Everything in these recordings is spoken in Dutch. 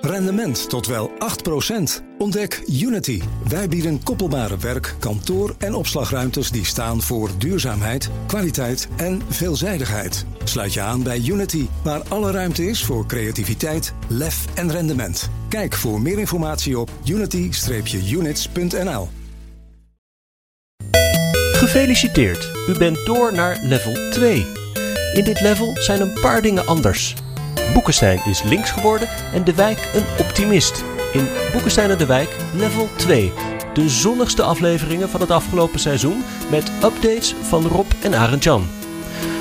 Rendement tot wel 8%. Ontdek Unity. Wij bieden koppelbare werk, kantoor en opslagruimtes die staan voor duurzaamheid, kwaliteit en veelzijdigheid. Sluit je aan bij Unity, waar alle ruimte is voor creativiteit, lef en rendement. Kijk voor meer informatie op unity-units.nl. Gefeliciteerd, u bent door naar level 2. In dit level zijn een paar dingen anders. Boekenstein is links geworden en de wijk een optimist. In Boekenstein en de wijk level 2. De zonnigste afleveringen van het afgelopen seizoen met updates van Rob en Arend Jan.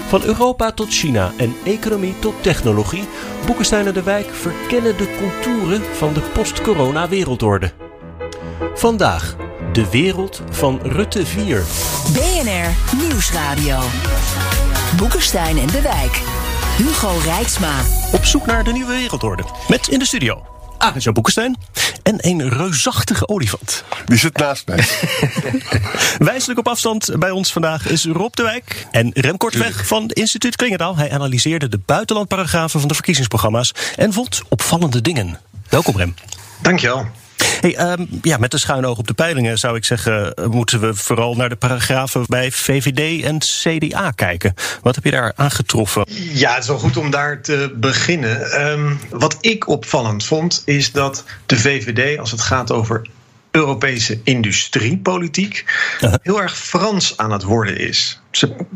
Van Europa tot China en economie tot technologie, Boekenstein en de wijk verkennen de contouren van de post-corona wereldorde. Vandaag de wereld van Rutte 4. BNR Nieuwsradio. Boekenstein en de Wijk. Hugo Rijksma. Op zoek naar de nieuwe wereldorde. Met in de studio Arend-Jan Boekenstein en een reusachtige olifant. Die zit naast mij. Wijselijk op afstand bij ons vandaag is Rob de Wijk en Rem Kortweg van Instituut Klingendaal. Hij analyseerde de buitenlandparagrafen van de verkiezingsprogramma's en vond opvallende dingen. Welkom Rem. Dankjewel. Hey, um, ja, met een schuin oog op de peilingen zou ik zeggen, eh, moeten we vooral naar de paragrafen bij VVD en CDA kijken. Wat heb je daar aangetroffen? Ja, het is wel goed om daar te beginnen. Um, wat ik opvallend vond, is dat de VVD, als het gaat over Europese industriepolitiek, heel erg Frans aan het worden is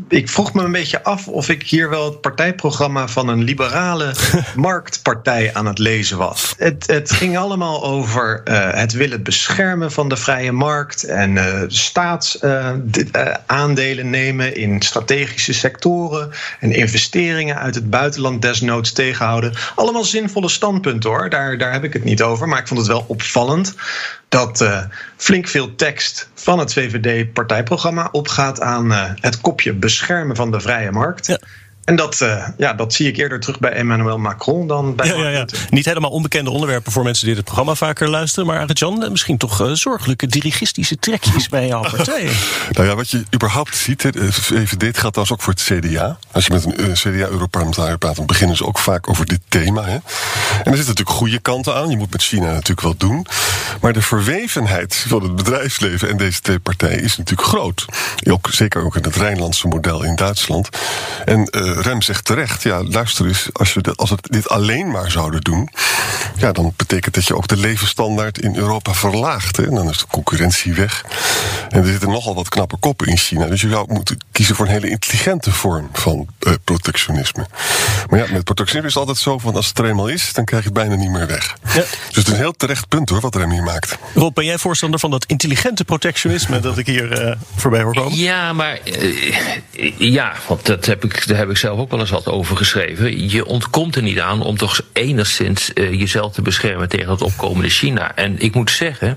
ik vroeg me een beetje af of ik hier wel het partijprogramma van een liberale marktpartij aan het lezen was. Het, het ging allemaal over uh, het willen beschermen van de vrije markt en uh, staatsaandelen uh, nemen in strategische sectoren en investeringen uit het buitenland desnoods tegenhouden. Allemaal zinvolle standpunten hoor, daar, daar heb ik het niet over. Maar ik vond het wel opvallend dat flink veel tekst van het VVD-partijprogramma opgaat aan het kopje beschermen van de vrije markt. En dat, uh, ja, dat zie ik eerder terug bij Emmanuel Macron dan bij. Ja, ja, ja. Niet helemaal onbekende onderwerpen voor mensen die dit programma vaker luisteren. Maar Arjan, misschien toch uh, zorgelijke dirigistische trekjes bij jouw partij. nou ja, wat je überhaupt ziet, de VVD gaat trouwens ook voor het CDA. Als je met een uh, CDA-Europarlementariër praat, dan beginnen ze ook vaak over dit thema. Hè. En er zitten natuurlijk goede kanten aan. Je moet met China natuurlijk wel doen. Maar de verwevenheid van het bedrijfsleven en deze twee partijen is natuurlijk groot. Ook, zeker ook in het Rijnlandse model in Duitsland. En Rem zegt terecht, ja, luister eens, als we als we dit alleen maar zouden doen, ja, dan betekent dat je ook de levensstandaard in Europa verlaagt. Hè? En dan is de concurrentie weg. En er zitten nogal wat knappe koppen in China. Dus je zou moeten kiezen voor een hele intelligente vorm van uh, protectionisme. Maar ja, met protectionisme is het altijd zo van als het er eenmaal is, dan krijg je het bijna niet meer weg. Ja. Dus het is een heel terecht punt hoor, wat Rem hier maakt. Rob, ben jij voorstander van dat intelligente protectionisme dat ik hier uh, voorbij hoor komen? Ja, maar uh, ja, want dat heb ik, daar heb ik zelf ook wel eens wat over geschreven. Je ontkomt er niet aan om toch enigszins uh, jezelf te beschermen tegen het opkomende China. En ik moet zeggen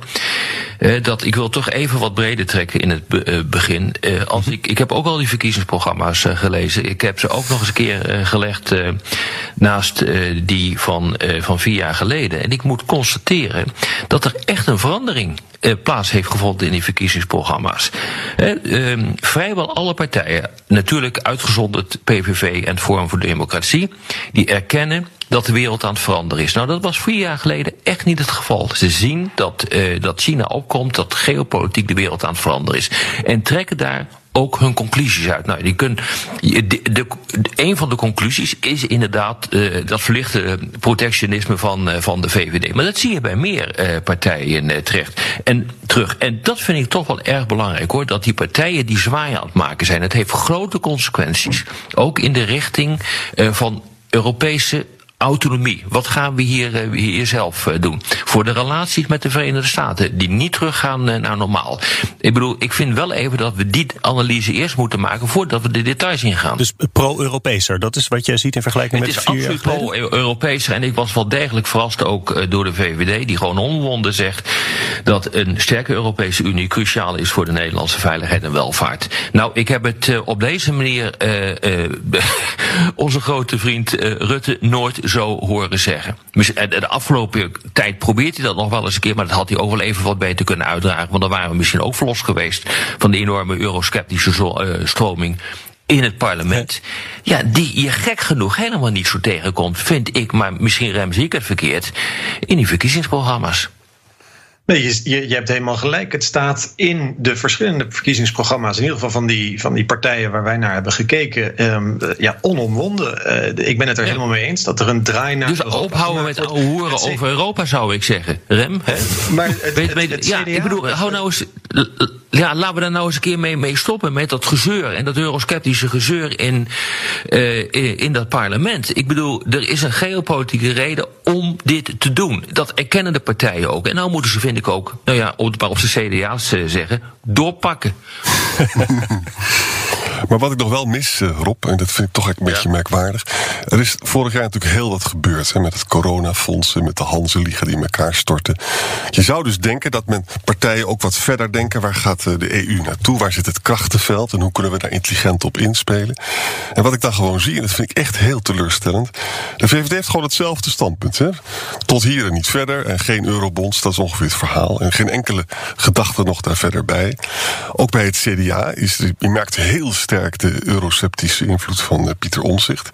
uh, dat ik wil toch even wat breder trekken in het be uh, begin. als ik, ik heb ook al die verkiezingsprogramma's gelezen. Ik heb ze ook nog eens een keer gelegd naast die van, van vier jaar geleden. En ik moet constateren dat er echt een verandering uh, plaats heeft gevonden in die verkiezingsprogramma's. Uh, vrijwel alle partijen, natuurlijk uitgezonderd PVV en Forum voor Democratie, die erkennen dat de wereld aan het veranderen is. Nou, dat was vier jaar geleden echt niet het geval. Ze zien dat, uh, dat China opkomt, dat geopolitiek de wereld aan het veranderen is. En trekken daar ook hun conclusies uit. Nou, die kun, de, een van de conclusies is inderdaad uh, dat verlichte protectionisme van, uh, van de VVD. Maar dat zie je bij meer uh, partijen terecht. En terug. En dat vind ik toch wel erg belangrijk hoor. Dat die partijen die zwaai aan het maken zijn. Het heeft grote consequenties. Ook in de richting van Europese autonomie. Wat gaan we hier, uh, hier zelf uh, doen? Voor de relaties met de Verenigde Staten, die niet teruggaan uh, naar normaal. Ik bedoel, ik vind wel even dat we die analyse eerst moeten maken voordat we de details ingaan. Dus pro-Europeeser, dat is wat jij ziet in vergelijking het met vier jaar? Het is absoluut pro-Europeeser en ik was wel degelijk verrast ook door de VVD, die gewoon onwonden zegt dat een sterke Europese Unie cruciaal is voor de Nederlandse veiligheid en welvaart. Nou, ik heb het op deze manier onze grote vriend Rutte nooit zo horen zeggen. De afgelopen tijd probeert hij dat nog wel eens een keer, maar dat had hij ook wel even wat beter kunnen uitdragen. Want dan waren we misschien ook verlost geweest van de enorme eurosceptische stroming in het parlement. Ja, die je gek genoeg helemaal niet zo tegenkomt, vind ik, maar misschien rem ik het verkeerd, in die verkiezingsprogramma's. Nee, je, je, je, hebt helemaal gelijk. Het staat in de verschillende verkiezingsprogramma's, in ieder geval van die, van die partijen waar wij naar hebben gekeken, um, ja, onomwonden. Uh, ik ben het er helemaal mee eens dat er een draai naar. Dus Europa ophouden met oude hoeren over Europa, zou ik zeggen. Rem, hè? Maar het, het, ja, ik bedoel, hou nou eens. Ja, laten we daar nou eens een keer mee, mee stoppen met dat gezeur en dat eurosceptische gezeur in, uh, in, in dat parlement. Ik bedoel, er is een geopolitieke reden om dit te doen. Dat erkennen de partijen ook. En nou moeten ze, vind ik ook, nou ja, maar op de CDA's zeggen, doorpakken. Maar wat ik nog wel mis, eh, Rob, en dat vind ik toch een beetje merkwaardig. Er is vorig jaar natuurlijk heel wat gebeurd. Hè, met het coronafonds en met de Hansenliga die in elkaar storten. Je zou dus denken dat men partijen ook wat verder denken. Waar gaat eh, de EU naartoe? Waar zit het krachtenveld? En hoe kunnen we daar intelligent op inspelen? En wat ik dan gewoon zie, en dat vind ik echt heel teleurstellend. De VVD heeft gewoon hetzelfde standpunt. Hè? Tot hier en niet verder. En geen eurobonds, dat is ongeveer het verhaal. En geen enkele gedachte nog daar verder bij. Ook bij het CDA is, je merkt heel sterk de euroceptische invloed van uh, Pieter Omzicht.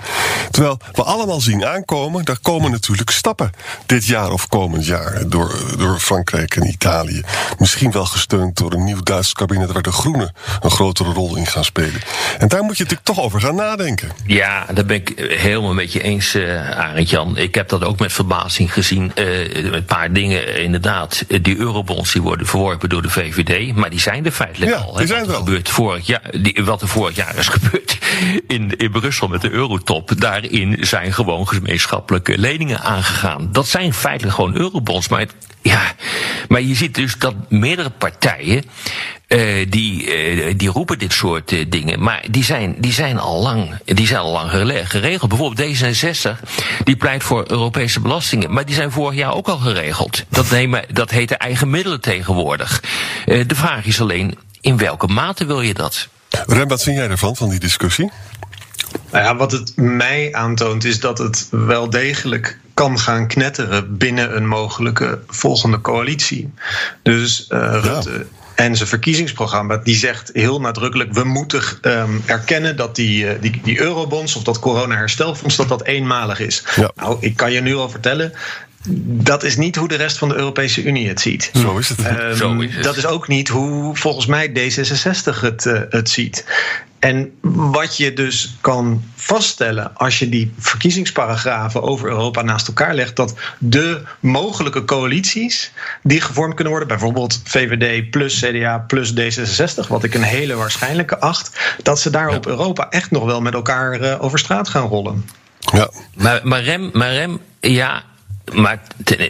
Terwijl we allemaal zien aankomen, daar komen natuurlijk stappen dit jaar of komend jaar door, door Frankrijk en Italië. Misschien wel gesteund door een nieuw Duits kabinet waar de Groenen een grotere rol in gaan spelen. En daar moet je natuurlijk toch over gaan nadenken. Ja, daar ben ik helemaal met je eens, uh, Arend Jan. Ik heb dat ook met verbazing gezien. Uh, een paar dingen, inderdaad. Die eurobonds die worden verworpen door de VVD, maar die zijn er feitelijk ja, al. Die zijn wat er gebeurt vorig jaar, die, wat er vorig jaar is gebeurd in, in Brussel met de eurotop. Daarin zijn gewoon gemeenschappelijke leningen aangegaan. Dat zijn feitelijk gewoon eurobonds. Maar, ja, maar je ziet dus dat meerdere partijen. Uh, die, uh, die roepen dit soort uh, dingen. Maar die zijn, die zijn al lang, die zijn al lang geregeld. Bijvoorbeeld D66, die pleit voor Europese belastingen. Maar die zijn vorig jaar ook al geregeld. Dat, nemen, dat heet eigen middelen tegenwoordig. de vraag is alleen, in welke mate wil je dat? Rem, wat vind jij ervan, van die discussie? Nou ja, wat het mij aantoont is dat het wel degelijk kan gaan knetteren binnen een mogelijke volgende coalitie. Dus uh, ja. Rutte en zijn verkiezingsprogramma die zegt heel nadrukkelijk: we moeten um, erkennen dat die, uh, die, die eurobonds of dat corona-herstelfonds dat dat eenmalig is. Ja. Nou, ik kan je nu al vertellen dat is niet hoe de rest van de Europese Unie het ziet. Zo is het. Um, Zo is het. Dat is ook niet hoe volgens mij D66 het, uh, het ziet. En wat je dus kan vaststellen als je die verkiezingsparagrafen over Europa naast elkaar legt, dat de mogelijke coalities die gevormd kunnen worden, bijvoorbeeld VVD plus CDA plus D66, wat ik een hele waarschijnlijke acht, dat ze daar ja. op Europa echt nog wel met elkaar uh, over straat gaan rollen. Ja. Maar, maar, Rem, maar Rem, ja, maar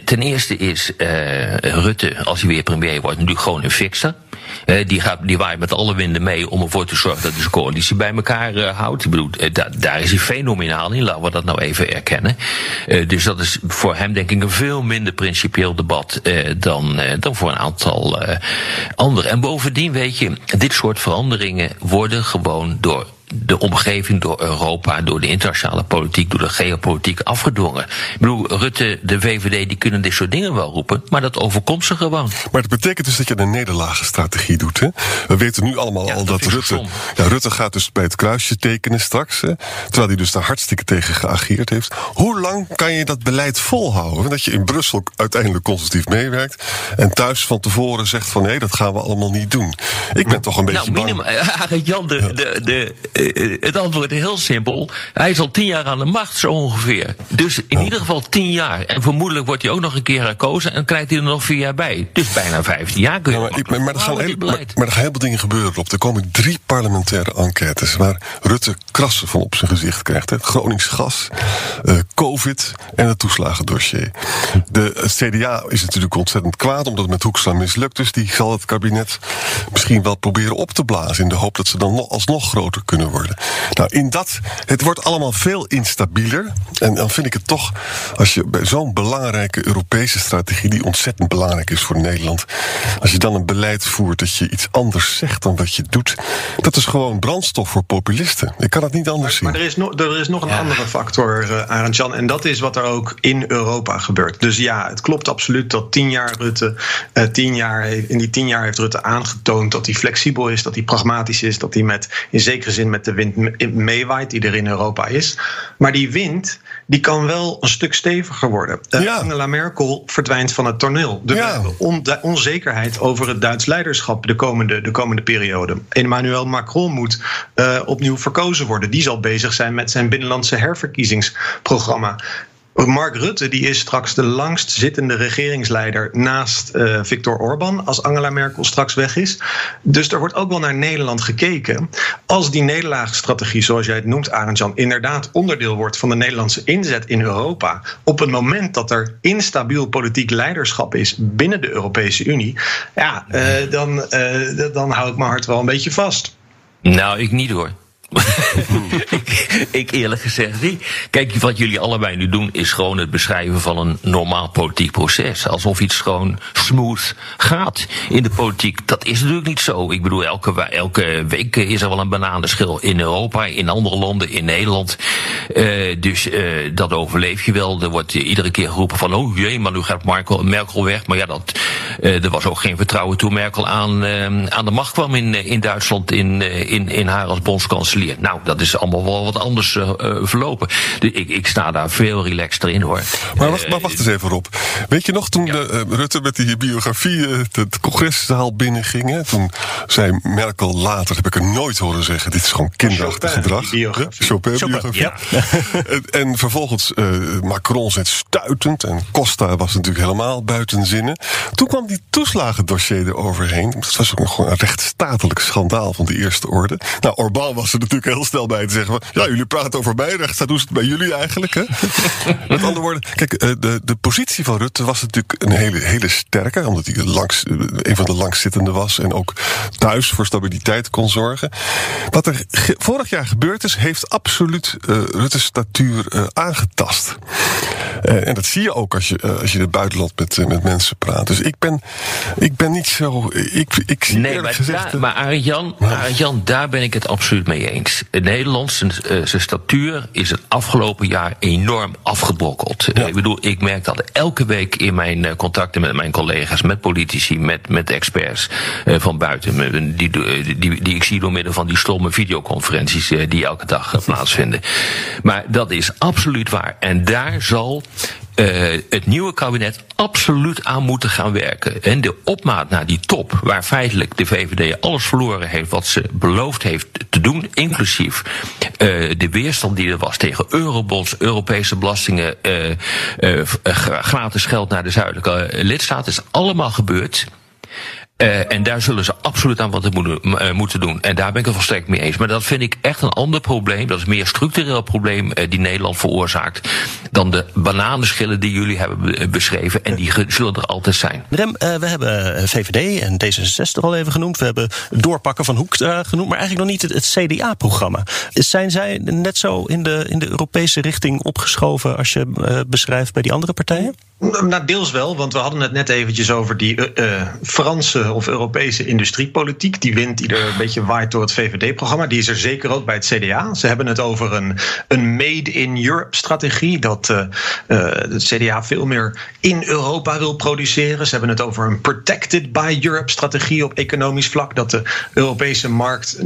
ten, eerste is uh, Rutte, als hij weer premier wordt, natuurlijk gewoon een fixer. Uh, die, gaat, die waait met alle winden mee om ervoor te zorgen dat de coalitie bij elkaar uh, houdt. Ik bedoel, da, daar is hij fenomenaal in, laten we dat nou even erkennen. dus dat is voor hem denk ik een veel minder principieel debat dan, dan voor een aantal anderen. En bovendien weet je, dit soort veranderingen worden gewoon door de omgeving door Europa, door de internationale politiek, door de geopolitiek afgedwongen. Ik bedoel, Rutte, de VVD, die kunnen dit soort dingen wel roepen, maar dat overkomt ze gewoon. Maar dat betekent dus dat je een nederlagenstrategie doet. Hè? We weten nu allemaal ja, al dat, dat, Rutte. Ja, Rutte gaat dus bij het kruisje tekenen straks. Hè? Terwijl hij dus daar hartstikke tegen geageerd heeft. Hoe lang kan je dat beleid volhouden? Dat je in Brussel uiteindelijk constructief meewerkt. En thuis van tevoren zegt van nee, dat gaan we allemaal niet doen. Ik ben toch een beetje. Nou, minimum, bang. Jan, de, de, de, het antwoord is heel simpel. Hij is al tien jaar aan de macht, zo ongeveer. Dus in oh. ieder geval tien jaar. En vermoedelijk wordt hij ook nog een keer herkozen en krijgt hij er nog vier jaar bij. Dus bijna vijftien jaar kun je. Maar, ik, maar, er gaan heel, maar, maar, er gaan heel veel dingen gebeuren op. Er komen drie parlementaire enquêtes waar Rutte krassen van op zijn gezicht krijgt. Het Gronings gas, uh, COVID en het toeslagendossier. De CDA is natuurlijk ontzettend kwaad omdat het met Hoekstra mislukt. Dus die zal het kabinet misschien wel proberen op te blazen in de hoop dat ze dan nog, alsnog groter kunnen worden. Nou, in dat, het wordt allemaal veel instabieler. En dan vind ik het toch, als je bij zo'n belangrijke Europese strategie, die ontzettend belangrijk is voor Nederland, als je dan een beleid voert dat je iets anders zegt dan wat je doet, dat is gewoon brandstof voor populisten. Ik kan het niet anders zien. Maar er is, no, er is nog een ja. andere factor, uh, Arend Jan, en dat is wat er ook in Europa gebeurt. Dus ja, het klopt absoluut dat tien jaar Rutte, uh, tien jaar, in die tien jaar heeft Rutte aangetoond dat hij flexibel is, dat hij pragmatisch is, dat hij met in zekere zin met met de wind meewaait die er in Europa is. Maar die wind die kan wel een stuk steviger worden. Uh, Angela Merkel verdwijnt van het toneel. De onzekerheid over het Duits leiderschap de komende, de komende periode. Emmanuel Macron moet uh, opnieuw verkozen worden. Die zal bezig zijn met zijn binnenlandse herverkiezingsprogramma. Mark Rutte die is straks de langst zittende regeringsleider naast uh, Viktor Orban als Angela Merkel straks weg is. Dus er wordt ook wel naar Nederland gekeken. Als die nederlaagstrategie, zoals jij het noemt, Arendjan, inderdaad onderdeel wordt van de Nederlandse inzet in Europa. Op het moment dat er instabiel politiek leiderschap is binnen de Europese Unie, ja, uh, dan, uh, dan hou ik mijn hart wel een beetje vast. Nou, ik niet hoor. ik, eerlijk gezegd niet. Kijk, wat jullie allebei nu doen is gewoon het beschrijven van een normaal politiek proces. Alsof iets gewoon smooth gaat in de politiek. Dat is natuurlijk niet zo. Ik bedoel, elke, elke week is er wel een bananenschil in Europa, in andere landen, in Nederland. Uh, dus uh, dat overleef je wel. Er wordt iedere keer geroepen van, oh jee, maar nu gaat Merkel, weg. Maar ja, dat, uh, er was ook geen vertrouwen toen Merkel aan, aan de macht kwam in, in Duitsland, in, in, in haar als bondskanselier. Nou, dat is allemaal wel wat anders uh, verlopen. Dus ik, ik sta daar veel relaxter in hoor. Maar wacht, maar wacht eens even op. Weet je nog toen de, uh, Rutte met die biografie uh, de, congreszaal binnenging? Hè? Toen zei Merkel later, heb ik er nooit horen zeggen... dit is gewoon kinderachtig gedrag. Chopin-biografie. Ja. en, en, vervolgens Macron zit stuitend... en Costa was natuurlijk helemaal buiten zinnen. Toen kwam die toeslagendossier eroverheen. Het was ook gewoon een rechtsstatelijk schandaal van de eerste orde. Nou, Orbán was er natuurlijk heel snel bij te zeggen: van, ja, jullie praten over mij, rechtsstaat, hoe is het bij jullie eigenlijk? Hè? Met andere woorden, kijk, eh, de, de positie van Rutte was natuurlijk een hele, hele sterke, omdat hij langs, eh, een van de langzittenden was en ook thuis voor stabiliteit kon zorgen. Wat er vorig jaar gebeurd is, heeft absoluut uh, Rutte's statuur uh, aangetast. Uh, en dat zie je ook als je, als je in het buitenland met, met mensen praat. Dus ik ben, ik ben niet zo. Ik, ik zie nee, maar, gezegd, maar Arjan, Arjan, daar ben ik het absoluut mee eens. Nederland, zijn, uh, zijn statuur is het afgelopen jaar enorm afgebrokkeld. Ja. Ik bedoel, ik merk dat elke week in mijn uh, contacten met mijn collega's, met politici, met, met experts uh, van buiten, die, die, die, die, ik zie door middel van die stomme videoconferenties die elke dag plaatsvinden. Maar dat is absoluut waar. En daar zal uh, het nieuwe kabinet absoluut aan moeten gaan werken. En de opmaat naar die top, waar feitelijk de VVD alles verloren heeft wat ze beloofd heeft te doen, inclusief uh, de weerstand die er was tegen eurobonds, Europese belastingen, uh, gratis geld naar de zuidelijke lidstaten, is allemaal gebeurd. Uh, en daar zullen ze absoluut aan wat moeten, uh, moeten doen. En daar ben ik het volstrekt mee eens. Maar dat vind ik echt een ander probleem. Dat is meer structureel probleem uh, die Nederland veroorzaakt. dan de bananenschillen die jullie hebben beschreven. En die zullen er altijd zijn. Rem, we hebben VVD en D66 al even genoemd. We hebben doorpakken van Hoek genoemd. Maar eigenlijk nog niet het, het CDA-programma. Zijn zij net zo in de, in de Europese richting opgeschoven. als je beschrijft bij die andere partijen? Nou, deels wel, want we hadden het net eventjes over die uh, Franse of Europese industriepolitiek. Die wind die er een beetje waait door het VVD-programma. Die is er zeker ook bij het CDA. Ze hebben het over een, een Made in Europe-strategie. Dat uh, het CDA veel meer in Europa wil produceren. Ze hebben het over een Protected by Europe-strategie op economisch vlak. Dat de Europese markt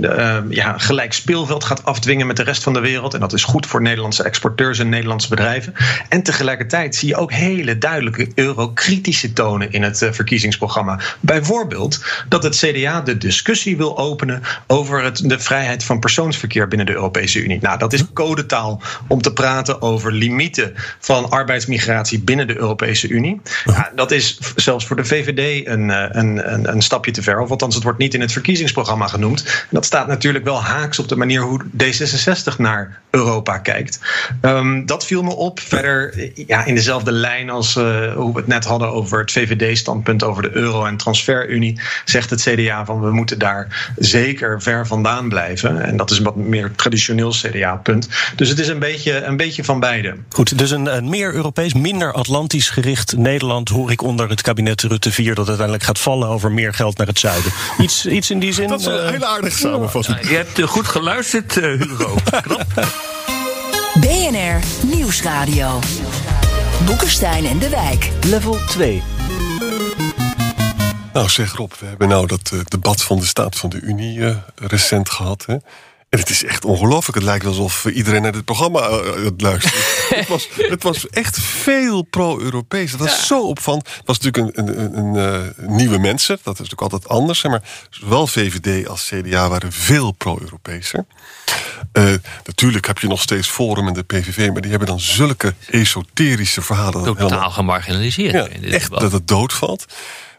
ja, gelijk speelveld gaat afdwingen met de rest van de wereld. En dat is goed voor Nederlandse exporteurs en Nederlandse bedrijven. En tegelijkertijd zie je ook hele duidelijke eurokritische tonen in het uh, verkiezingsprogramma. Bijvoorbeeld dat het CDA de discussie wil openen over het, de vrijheid van persoonsverkeer binnen de Europese Unie. Nou, dat is codetaal om te praten over limieten van arbeidsmigratie binnen de Europese Unie. Ja, dat is zelfs voor de VVD een, eh, een, een, een, stapje te ver. Of althans, het wordt niet in het verkiezingsprogramma genoemd. En dat staat natuurlijk wel haaks op de manier hoe D66 naar Europa kijkt. Um, dat viel me op. Verder ja, in dezelfde lijn als uh, hoe we het net hadden over het VVD-standpunt over de euro en transferunie, zegt het CDA van we moeten daar zeker ver vandaan blijven. En dat is een wat meer traditioneel CDA-punt. Dus het is een beetje, een beetje van beide. Goed, dus een, een meer Europees, minder Atlantisch gericht Nederland hoor ik onder het kabinet Rutte 4 dat uiteindelijk gaat vallen over meer geld naar het zuiden. Iets, iets in die zin. Dat is een uh, hele aardige samenvatting. je hebt goed geluisterd, uh, Hugo. Knap. BNR Nieuwsradio. Boekenstein en de Wijk. Level 2. Nou, zeg Rob, we hebben nou dat uh, debat van de staat van de Unie uh, recent gehad. Hè? En het is echt ongelooflijk. Het lijkt alsof iedereen naar dit programma uh, luistert. het, was, het was echt veel pro-Europees. Dat was zo opvallend. Het was natuurlijk een, een, een, een uh, nieuwe mensen. Dat is natuurlijk altijd anders. Maar zowel VVD als CDA waren veel pro-Europese. Uh, natuurlijk heb je nog steeds Forum en de PVV... maar die hebben dan zulke esoterische verhalen. Totaal helemaal, gemarginaliseerd. Ja, echt dat het doodvalt.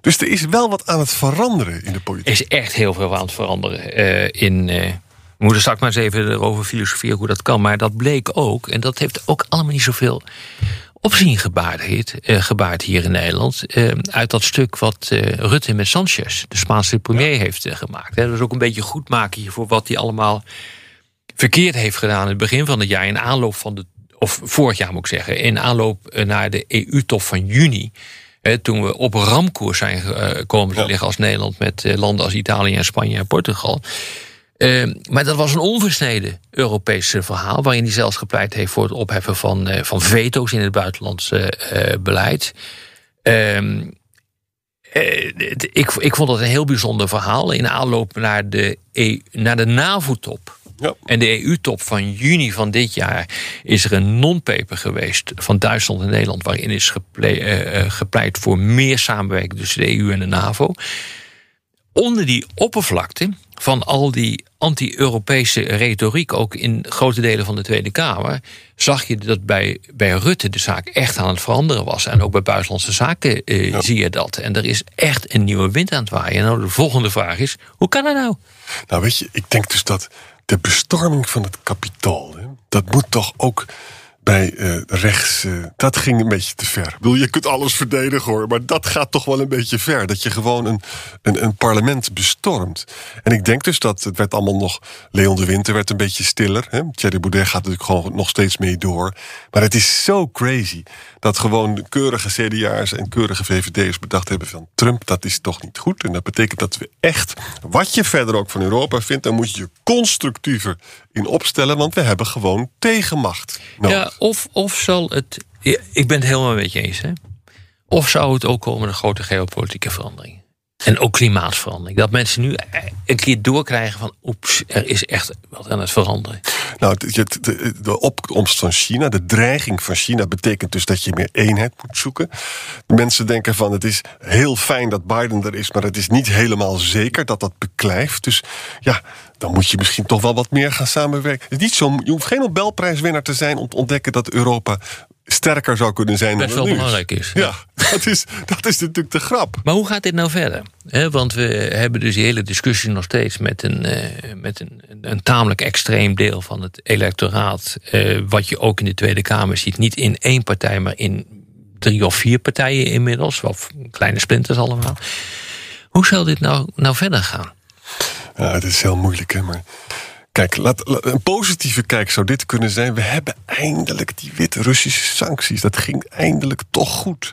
Dus er is wel wat aan het veranderen in de politiek. Er is echt heel veel aan het veranderen uh, in... Uh, we moeten straks maar eens even erover filosoferen hoe dat kan. Maar dat bleek ook, en dat heeft ook allemaal niet zoveel opzien gebaard, gebaard hier in Nederland. Uit dat stuk wat Rutte met Sanchez, de Spaanse premier, ja. heeft gemaakt. Dat is ook een beetje goed maken voor wat hij allemaal verkeerd heeft gedaan in het begin van het jaar. In aanloop van de, of vorig jaar moet ik zeggen, in aanloop naar de EU-top van juni. toen we op ramkoers zijn gekomen te liggen als Nederland met landen als Italië en Spanje en Portugal. Uh, maar dat was een onversneden Europese verhaal, waarin hij zelfs gepleit heeft voor het opheffen van, uh, van veto's in het buitenlandse uh, beleid. Ehm, ik, ik vond dat een heel bijzonder verhaal in aanloop naar de, e, naar de NAVO-top. Ja. En de EU-top van juni van dit jaar is er een non-paper geweest van Duitsland en Nederland, waarin is gepleit, gepleit voor meer samenwerking tussen de EU en de NAVO. Onder die oppervlakte van al die anti-Europese retoriek, ook in grote delen van de Tweede Kamer, zag je dat bij, bij Rutte de zaak echt aan het veranderen was. En ook bij buitenlandse zaken eh, ja. zie je dat. En er is echt een nieuwe wind aan het waaien. Nou, de volgende vraag is: hoe kan dat nou? Nou, weet je, ik denk dus dat de bestorming van het kapitaal, dat moet toch ook bij uh, rechts, uh, dat ging een beetje te ver. Ik bedoel, je kunt alles verdedigen hoor, maar dat gaat toch wel een beetje ver. Dat je gewoon een, een, een parlement bestormt. En ik denk dus dat het werd allemaal nog. Leon de Winter werd een beetje stiller. Hè? Thierry Boudet gaat natuurlijk gewoon nog steeds mee door. Maar het is zo crazy dat gewoon keurige CDA's en keurige VVD'ers bedacht hebben van Trump, dat is toch niet goed. En dat betekent dat we echt, wat je verder ook van Europa vindt, dan moet je je constructiever in opstellen, want we hebben gewoon tegenmacht. Nodig. Ja, of, of zal het. Ik ben het helemaal met je eens. Hè? Of zou het ook komen een grote geopolitieke verandering? En ook klimaatverandering. Dat mensen nu een keer doorkrijgen van oeps, er is echt wat aan het veranderen. Nou, de, opkomst van China, de dreiging van China betekent dus dat je meer eenheid moet zoeken. Mensen denken van het is heel fijn dat Biden er is, maar het is niet helemaal zeker dat dat beklijft. Dus ja, dan moet je misschien toch wel wat meer gaan samenwerken. Het is niet zo, je hoeft geen Nobelprijswinnaar te zijn om te ontdekken dat Europa sterker zou kunnen zijn Best dan wel belangrijk is. Ja, dat, is, dat is natuurlijk de grap. Maar hoe gaat dit nou verder? want we hebben dus die hele discussie nog steeds met een, uh, met een, een tamelijk extreem deel van het electoraat. Uh, wat je ook in de Tweede Kamer ziet. Niet in één partij, maar in drie of vier partijen inmiddels. Of kleine splinters allemaal. Hoe zal dit nou, nou verder gaan? Ja, het is heel moeilijk, hè, maar Kijk, laat, een positieve kijk zou dit kunnen zijn. We hebben eindelijk die Wit-Russische sancties. Dat ging eindelijk toch goed.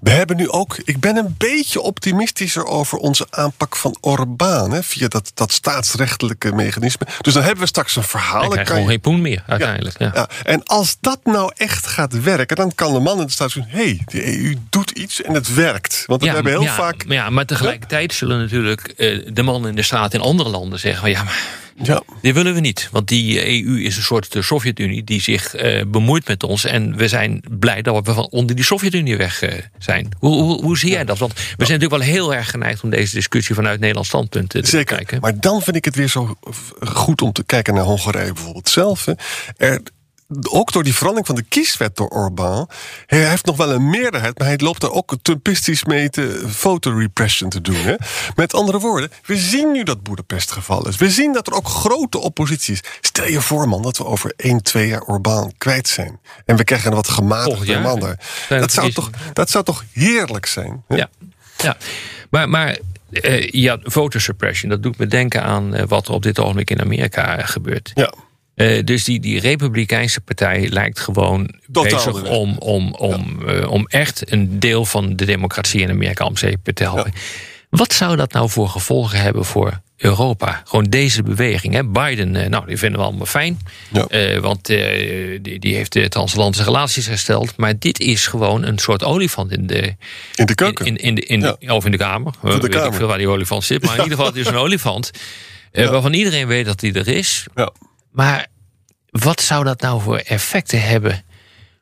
We hebben nu ook. Ik ben een beetje optimistischer over onze aanpak van Orbán. Hè, via dat, dat staatsrechtelijke mechanisme. Dus dan hebben we straks een verhaal. Ik krijg gewoon geen poen meer, uiteindelijk. Ja, ja. En als dat nou echt gaat werken, dan kan de man in de staat zeggen: hé, hey, de EU doet iets en het werkt. Want we hebben heel vaak. Ja, maar tegelijkertijd zullen natuurlijk eh, de mannen in de straat in andere landen zeggen: ja, maar ja. Die willen we niet. Want die EU is een soort de Sovjet-Unie die zich uh, bemoeit met ons. En we zijn blij dat we van onder die Sovjet-Unie weg uh, zijn. Hoe, hoe, hoe, zie jij dat? Want we zijn natuurlijk wel heel erg geneigd om deze discussie vanuit Nederlands standpunt te Zeker. kijken. Maar dan vind ik het weer zo goed om te kijken naar Hongarije bijvoorbeeld zelf. Er, ook door die verandering van de kieswet door Orbán. Hij heeft nog wel een meerderheid, maar hij loopt er ook trumpistisch mee te repression te doen. Hè? Met andere woorden, we zien nu dat Boedapest gevallen is. We zien dat er ook grote oppositie is. Stel je voor, man, dat we over 1, 2 jaar Orbán kwijt zijn. En we krijgen een wat gematigde man daar. Dat zou, toch, dat zou toch heerlijk zijn? Hè? Ja, ja. maar. maar uh, ja, voter suppression, dat doet me denken aan uh, wat er op dit ogenblik in Amerika gebeurt. Ja. Uh, dus die, die Republikeinse partij lijkt gewoon bezig om, om, om, ja. uh, om echt een deel van de democratie in Amerika om zeep te helpen. Ja. Wat zou dat nou voor gevolgen hebben voor Europa? Gewoon deze beweging. Hè? Biden, uh, nou, die vinden we allemaal fijn. Ja. want die, die heeft de transatlantische relaties hersteld. Maar dit is gewoon een soort olifant in de, in de keuken. In, in, in, in de, Of in de kamer. de weet kamer. ik veel waar die olifant zit. Maar in ieder geval, het is een olifant. eh, waarvan iedereen weet dat die er is. Ja. Maar wat zou dat nou voor effecten hebben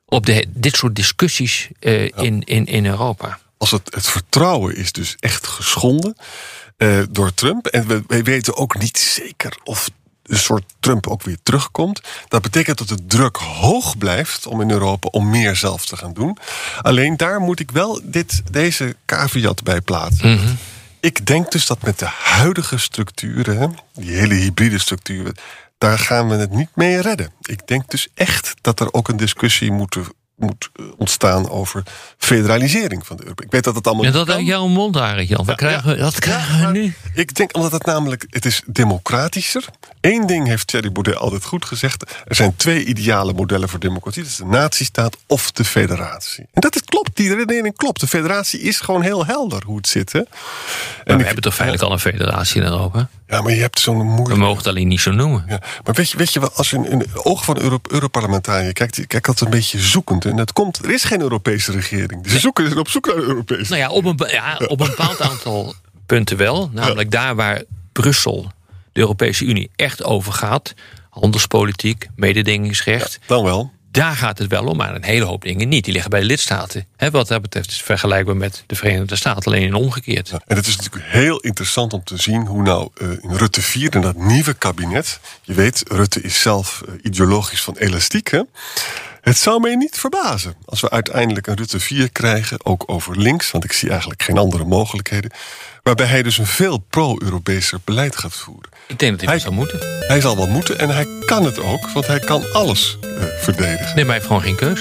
op de, dit soort discussies eh, in, in, in Europa? Als het, het vertrouwen is dus echt geschonden eh, door Trump. En we, we weten ook niet zeker of een soort Trump ook weer terugkomt. Dat betekent dat de druk hoog blijft om in Europa om meer zelf te gaan doen. Alleen daar moet ik wel dit, deze caveat bij plaatsen. Ik denk dus dat met de huidige structuren, die hele hybride structuren, daar gaan we het niet mee redden. Ik denk dus echt dat er ook een discussie moet, moet eh, ontstaan over federalisering van de Europa. Ik weet dat het allemaal. Ja, dat uit jouw mond, Arend Jan. Dat Ja, krijgen we, dat krijgen we nu. Ik denk omdat het namelijk, het is democratischer. Eén ding heeft Thierry Baudet altijd goed gezegd. Er zijn twee ideale modellen voor democratie. Dat is de nazistaat of de federatie. En dat is, klopt, die redenering klopt. De federatie is gewoon heel helder hoe het zit. Hè? En we ik- hebben toch feitelijk al een federatie in Europa? Ja, maar je hebt zo'n We mogen het alleen niet zo noemen. Ja, maar weet je, weet je wel, als je in, in de ogen van een Euro, Europarlementariër kijkt, die kijkt altijd een beetje zoekend. En dat komt, er is geen Europese regering. Ze zoeken, zijn op zoek naar een Europese. Nou ja, op een, ja, op een bepaald aantal punten wel. Namelijk daar waar Brussel, de Europese Unie, echt over gaat. Handelspolitiek, mededingingsrecht. Dan wel. Daar gaat het wel om, maar een hele hoop dingen niet. Die liggen bij de lidstaten. Wat dat betreft is het vergelijkbaar met de Verenigde Staten, alleen in omgekeerd. En het is natuurlijk heel interessant om te zien hoe nou eh, in Rutte 4 en dat nieuwe kabinet. Je weet, Rutte is zelf eh, ideologisch van elastiek. Hè? Het zou mij niet verbazen als we uiteindelijk een Rutte 4 krijgen, ook over links, want ik zie eigenlijk geen andere mogelijkheden. Waarbij hij dus een veel pro-Europeeser beleid gaat voeren. Ik denk dat hij Hij- zou moeten. Hij zal wel moeten en hij kan het ook, want hij kan alles eh, verdedigen. Nee, maar hij heeft gewoon geen keus.